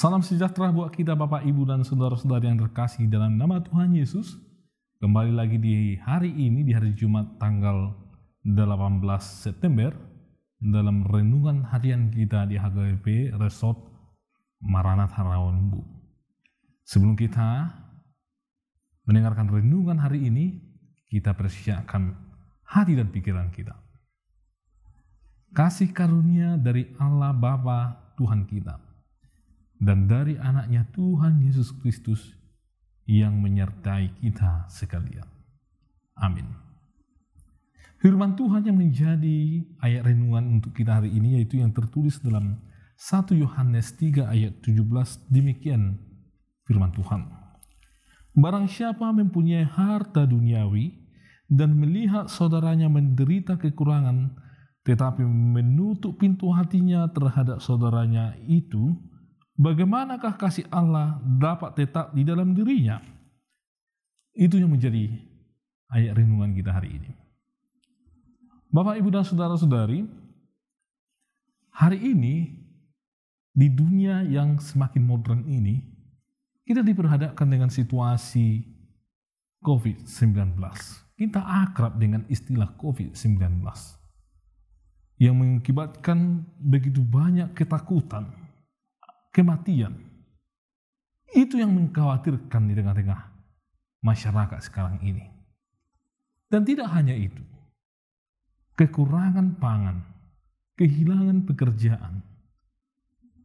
Salam sejahtera buat kita Bapak Ibu dan saudara-saudara yang terkasih dalam nama Tuhan Yesus. Kembali lagi di hari ini, di hari Jumat tanggal 18 September, dalam renungan harian kita di HGP Resort Maranatha Rawambu. Sebelum kita mendengarkan renungan hari ini, kita persiapkan hati dan pikiran kita. Kasih karunia dari Allah Bapa Tuhan kita dan dari anaknya Tuhan Yesus Kristus yang menyertai kita sekalian. Amin. Firman Tuhan yang menjadi ayat renungan untuk kita hari ini yaitu yang tertulis dalam 1 Yohanes 3 ayat 17 demikian firman Tuhan. Barang siapa mempunyai harta duniawi dan melihat saudaranya menderita kekurangan tetapi menutup pintu hatinya terhadap saudaranya itu, bagaimanakah kasih Allah dapat tetap di dalam dirinya? Itu yang menjadi ayat renungan kita hari ini. Bapak, Ibu, dan saudara-saudari, hari ini di dunia yang semakin modern ini, kita diperhadapkan dengan situasi COVID-19. Kita akrab dengan istilah COVID-19 yang mengakibatkan begitu banyak ketakutan, kematian. Itu yang mengkhawatirkan di tengah-tengah masyarakat sekarang ini. Dan tidak hanya itu, kekurangan pangan, kehilangan pekerjaan,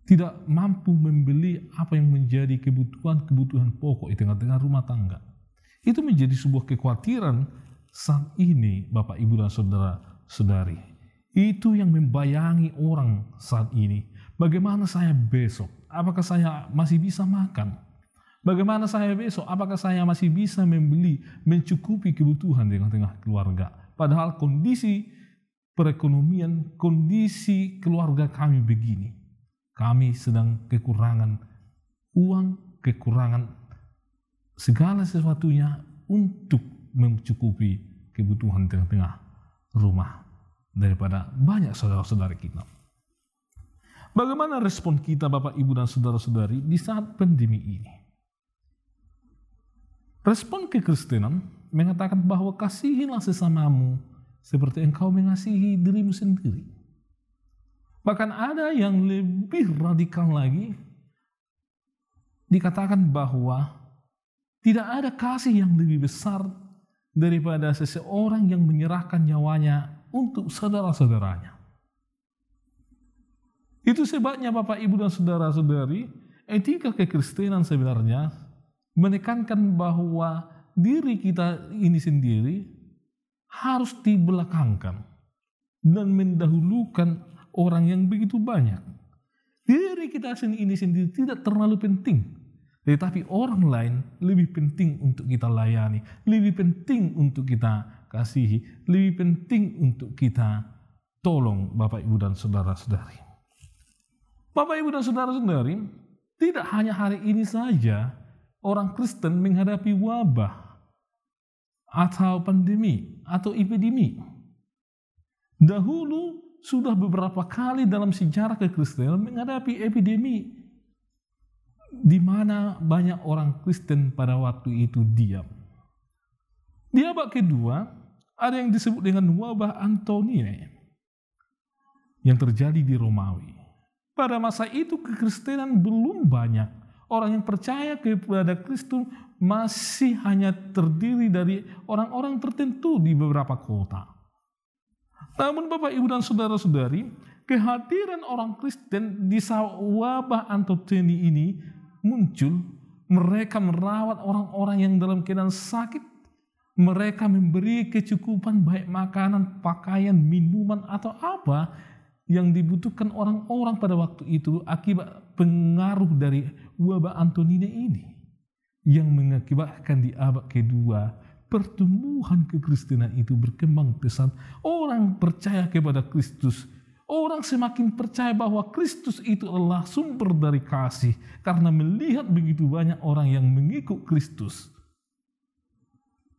tidak mampu membeli apa yang menjadi kebutuhan-kebutuhan pokok di tengah-tengah rumah tangga. Itu menjadi sebuah kekhawatiran saat ini Bapak Ibu dan Saudara-saudari. Itu yang membayangi orang saat ini Bagaimana saya besok? Apakah saya masih bisa makan? Bagaimana saya besok? Apakah saya masih bisa membeli, mencukupi kebutuhan di tengah keluarga? Padahal kondisi perekonomian, kondisi keluarga kami begini. Kami sedang kekurangan uang, kekurangan segala sesuatunya untuk mencukupi kebutuhan tengah-tengah rumah daripada banyak saudara-saudara kita. Bagaimana respon kita Bapak Ibu dan Saudara-saudari di saat pandemi ini? Respon kekristenan mengatakan bahwa kasihilah sesamamu seperti engkau mengasihi dirimu sendiri. Bahkan ada yang lebih radikal lagi, dikatakan bahwa tidak ada kasih yang lebih besar daripada seseorang yang menyerahkan nyawanya untuk saudara-saudaranya. Itu sebabnya Bapak Ibu dan Saudara-saudari, etika kekristenan sebenarnya menekankan bahwa diri kita ini sendiri harus dibelakangkan dan mendahulukan orang yang begitu banyak. Diri kita ini sendiri tidak terlalu penting, tetapi orang lain lebih penting untuk kita layani, lebih penting untuk kita kasihi, lebih penting untuk kita tolong Bapak Ibu dan Saudara-saudari. Bapak, Ibu, dan saudara-saudari, tidak hanya hari ini saja orang Kristen menghadapi wabah atau pandemi atau epidemi. Dahulu sudah beberapa kali dalam sejarah kekristenan menghadapi epidemi di mana banyak orang Kristen pada waktu itu diam. Di abad kedua, ada yang disebut dengan wabah Antonine yang terjadi di Romawi. Pada masa itu kekristenan belum banyak. Orang yang percaya kepada Kristus masih hanya terdiri dari orang-orang tertentu di beberapa kota. Namun Bapak Ibu dan Saudara-saudari, kehadiran orang Kristen di wabah antoteni ini muncul. Mereka merawat orang-orang yang dalam keadaan sakit. Mereka memberi kecukupan baik makanan, pakaian, minuman, atau apa yang dibutuhkan orang-orang pada waktu itu akibat pengaruh dari wabah Antonina ini yang mengakibatkan di abad kedua pertumbuhan kekristenan itu berkembang pesat. Orang percaya kepada Kristus. Orang semakin percaya bahwa Kristus itu adalah sumber dari kasih karena melihat begitu banyak orang yang mengikut Kristus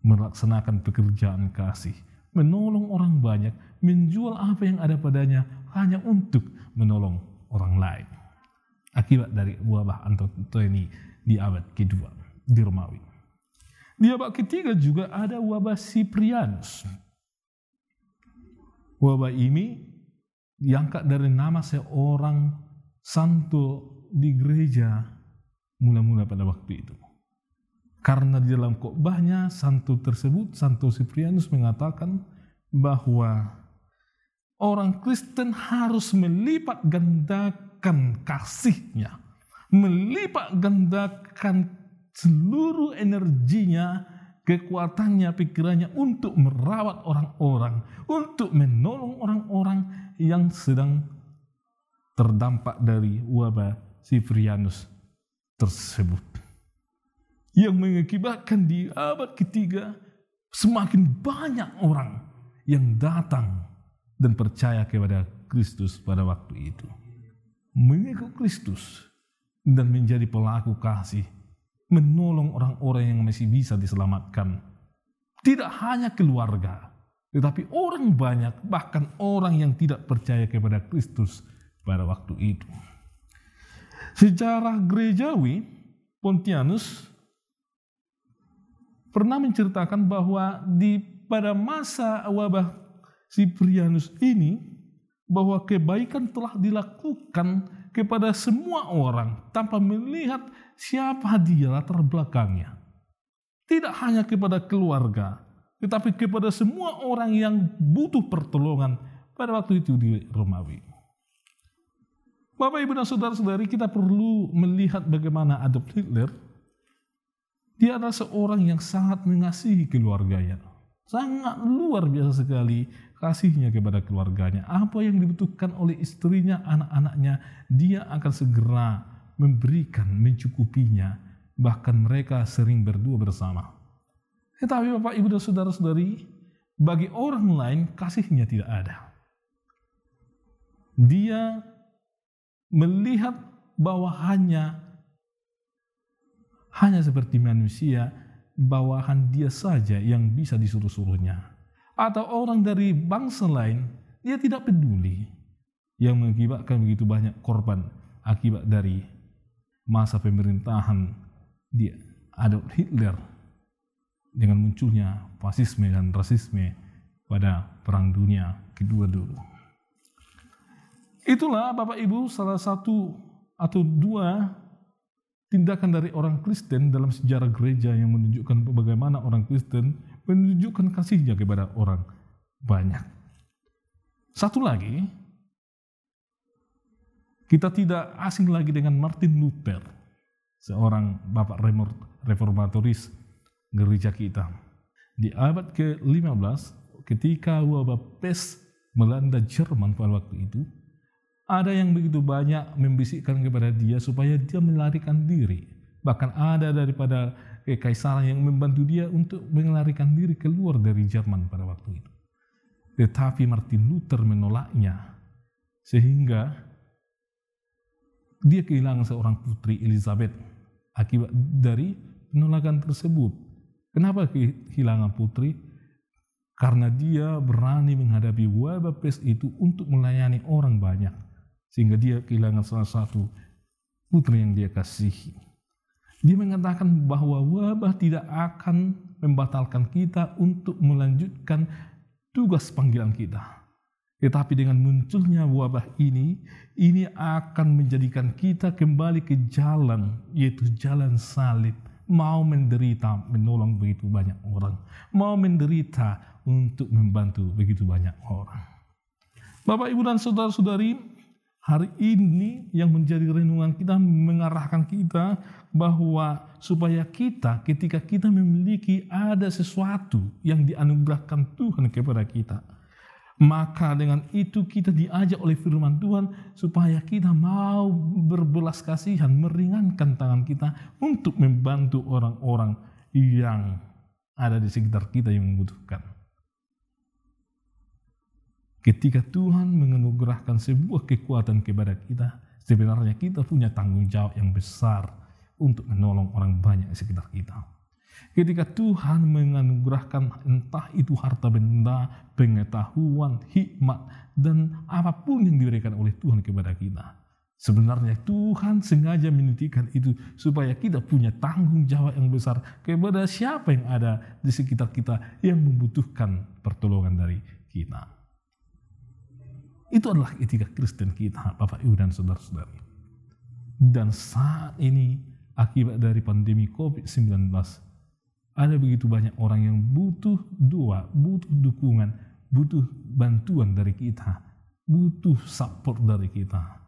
melaksanakan pekerjaan kasih menolong orang banyak, menjual apa yang ada padanya hanya untuk menolong orang lain. akibat dari wabah Antoni di abad kedua di Romawi. Di abad ketiga juga ada wabah Siprianus. Wabah ini diangkat dari nama seorang santo di gereja mula-mula pada waktu itu. Karena di dalam khotbahnya santo tersebut, Santo Siprianus mengatakan bahwa orang Kristen harus melipat gandakan kasihnya, melipat gandakan seluruh energinya, kekuatannya, pikirannya untuk merawat orang-orang, untuk menolong orang-orang yang sedang terdampak dari wabah Siprianus tersebut. Yang mengakibatkan di abad ketiga semakin banyak orang yang datang dan percaya kepada Kristus pada waktu itu. Mengikut Kristus dan menjadi pelaku kasih, menolong orang-orang yang masih bisa diselamatkan. Tidak hanya keluarga, tetapi orang banyak, bahkan orang yang tidak percaya kepada Kristus pada waktu itu. Sejarah gerejawi, Pontianus pernah menceritakan bahwa di pada masa wabah Siprianus ini bahwa kebaikan telah dilakukan kepada semua orang tanpa melihat siapa dia latar belakangnya. Tidak hanya kepada keluarga, tetapi kepada semua orang yang butuh pertolongan pada waktu itu di Romawi. Bapak, Ibu, dan Saudara-saudari, kita perlu melihat bagaimana Adolf Hitler dia adalah seorang yang sangat mengasihi keluarganya. Sangat luar biasa sekali kasihnya kepada keluarganya. Apa yang dibutuhkan oleh istrinya, anak-anaknya, dia akan segera memberikan, mencukupinya. Bahkan mereka sering berdua bersama. Tetapi Bapak, Ibu, dan Saudara-saudari, bagi orang lain kasihnya tidak ada. Dia melihat bahwa hanya hanya seperti manusia, bawahan dia saja yang bisa disuruh-suruhnya. Atau orang dari bangsa lain, dia tidak peduli. Yang mengakibatkan begitu banyak korban akibat dari masa pemerintahan dia Adolf Hitler dengan munculnya fasisme dan rasisme pada Perang Dunia Kedua dulu. Itulah Bapak Ibu salah satu atau dua tindakan dari orang Kristen dalam sejarah gereja yang menunjukkan bagaimana orang Kristen menunjukkan kasihnya kepada orang banyak. Satu lagi, kita tidak asing lagi dengan Martin Luther, seorang bapak reformatoris gereja kita. Di abad ke-15, ketika wabah pes melanda Jerman pada waktu itu, ada yang begitu banyak membisikkan kepada dia supaya dia melarikan diri. Bahkan ada daripada kekaisaran yang membantu dia untuk melarikan diri keluar dari Jerman pada waktu itu. Tetapi Martin Luther menolaknya. Sehingga dia kehilangan seorang putri Elizabeth akibat dari penolakan tersebut. Kenapa kehilangan putri? Karena dia berani menghadapi wabah pes itu untuk melayani orang banyak sehingga dia kehilangan salah satu putri yang dia kasihi. Dia mengatakan bahwa wabah tidak akan membatalkan kita untuk melanjutkan tugas panggilan kita. Tetapi dengan munculnya wabah ini, ini akan menjadikan kita kembali ke jalan, yaitu jalan salib. Mau menderita, menolong begitu banyak orang. Mau menderita untuk membantu begitu banyak orang. Bapak, Ibu, dan Saudara-saudari, hari ini yang menjadi renungan kita mengarahkan kita bahwa supaya kita ketika kita memiliki ada sesuatu yang dianugerahkan Tuhan kepada kita maka dengan itu kita diajak oleh firman Tuhan supaya kita mau berbelas kasihan meringankan tangan kita untuk membantu orang-orang yang ada di sekitar kita yang membutuhkan Ketika Tuhan menganugerahkan sebuah kekuatan kepada kita, sebenarnya kita punya tanggung jawab yang besar untuk menolong orang banyak di sekitar kita. Ketika Tuhan menganugerahkan entah itu harta benda, pengetahuan, hikmat, dan apa pun yang diberikan oleh Tuhan kepada kita, Sebenarnya Tuhan sengaja menitikan itu supaya kita punya tanggung jawab yang besar kepada siapa yang ada di sekitar kita yang membutuhkan pertolongan dari kita. Itu adalah etika Kristen kita, Bapak Ibu dan Saudara-saudari. Dan saat ini akibat dari pandemi COVID-19 ada begitu banyak orang yang butuh doa, butuh dukungan, butuh bantuan dari kita, butuh support dari kita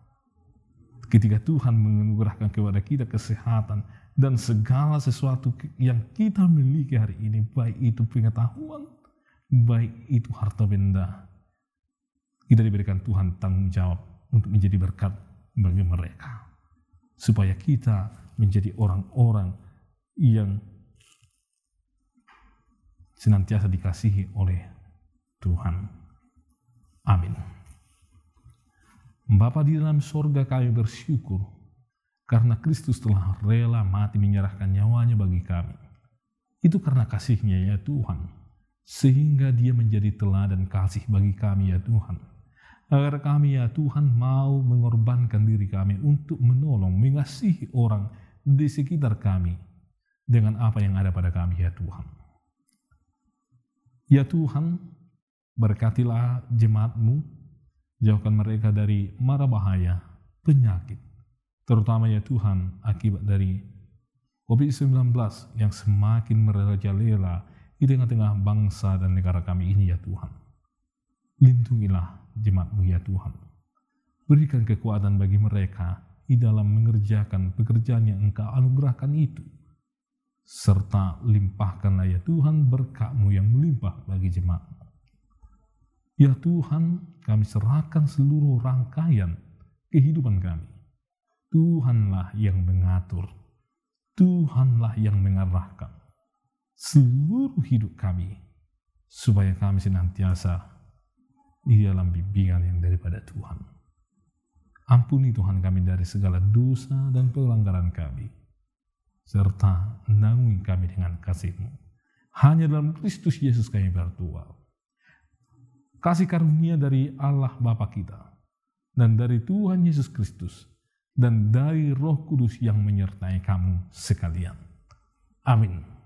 ketika Tuhan menganugerahkan kepada kita kesehatan dan segala sesuatu yang kita miliki hari ini, baik itu pengetahuan, baik itu harta benda, kita diberikan Tuhan tanggung jawab untuk menjadi berkat bagi mereka. Supaya kita menjadi orang-orang yang senantiasa dikasihi oleh Tuhan. Amin. Bapa di dalam sorga kami bersyukur karena Kristus telah rela mati menyerahkan nyawanya bagi kami. Itu karena kasihnya ya Tuhan, sehingga dia menjadi teladan kasih bagi kami ya Tuhan. Agar kami ya Tuhan mau mengorbankan diri kami untuk menolong, mengasihi orang di sekitar kami dengan apa yang ada pada kami ya Tuhan. Ya Tuhan, berkatilah jemaatmu Jauhkan mereka dari mara bahaya, penyakit, terutama ya Tuhan akibat dari COVID-19 yang semakin merajalela di tengah-tengah bangsa dan negara kami ini ya Tuhan. Lindungilah jemaatmu ya Tuhan. Berikan kekuatan bagi mereka di dalam mengerjakan pekerjaan yang engkau anugerahkan itu. Serta limpahkanlah ya Tuhan berkatmu yang melimpah bagi jemaatmu. Ya Tuhan, kami serahkan seluruh rangkaian kehidupan kami. Tuhanlah yang mengatur. Tuhanlah yang mengarahkan seluruh hidup kami supaya kami senantiasa di dalam bimbingan yang daripada Tuhan. Ampuni Tuhan kami dari segala dosa dan pelanggaran kami, serta naungi kami dengan kasih-Mu. Hanya dalam Kristus Yesus kami berdoa kasih karunia dari Allah Bapa kita dan dari Tuhan Yesus Kristus dan dari Roh Kudus yang menyertai kamu sekalian. Amin.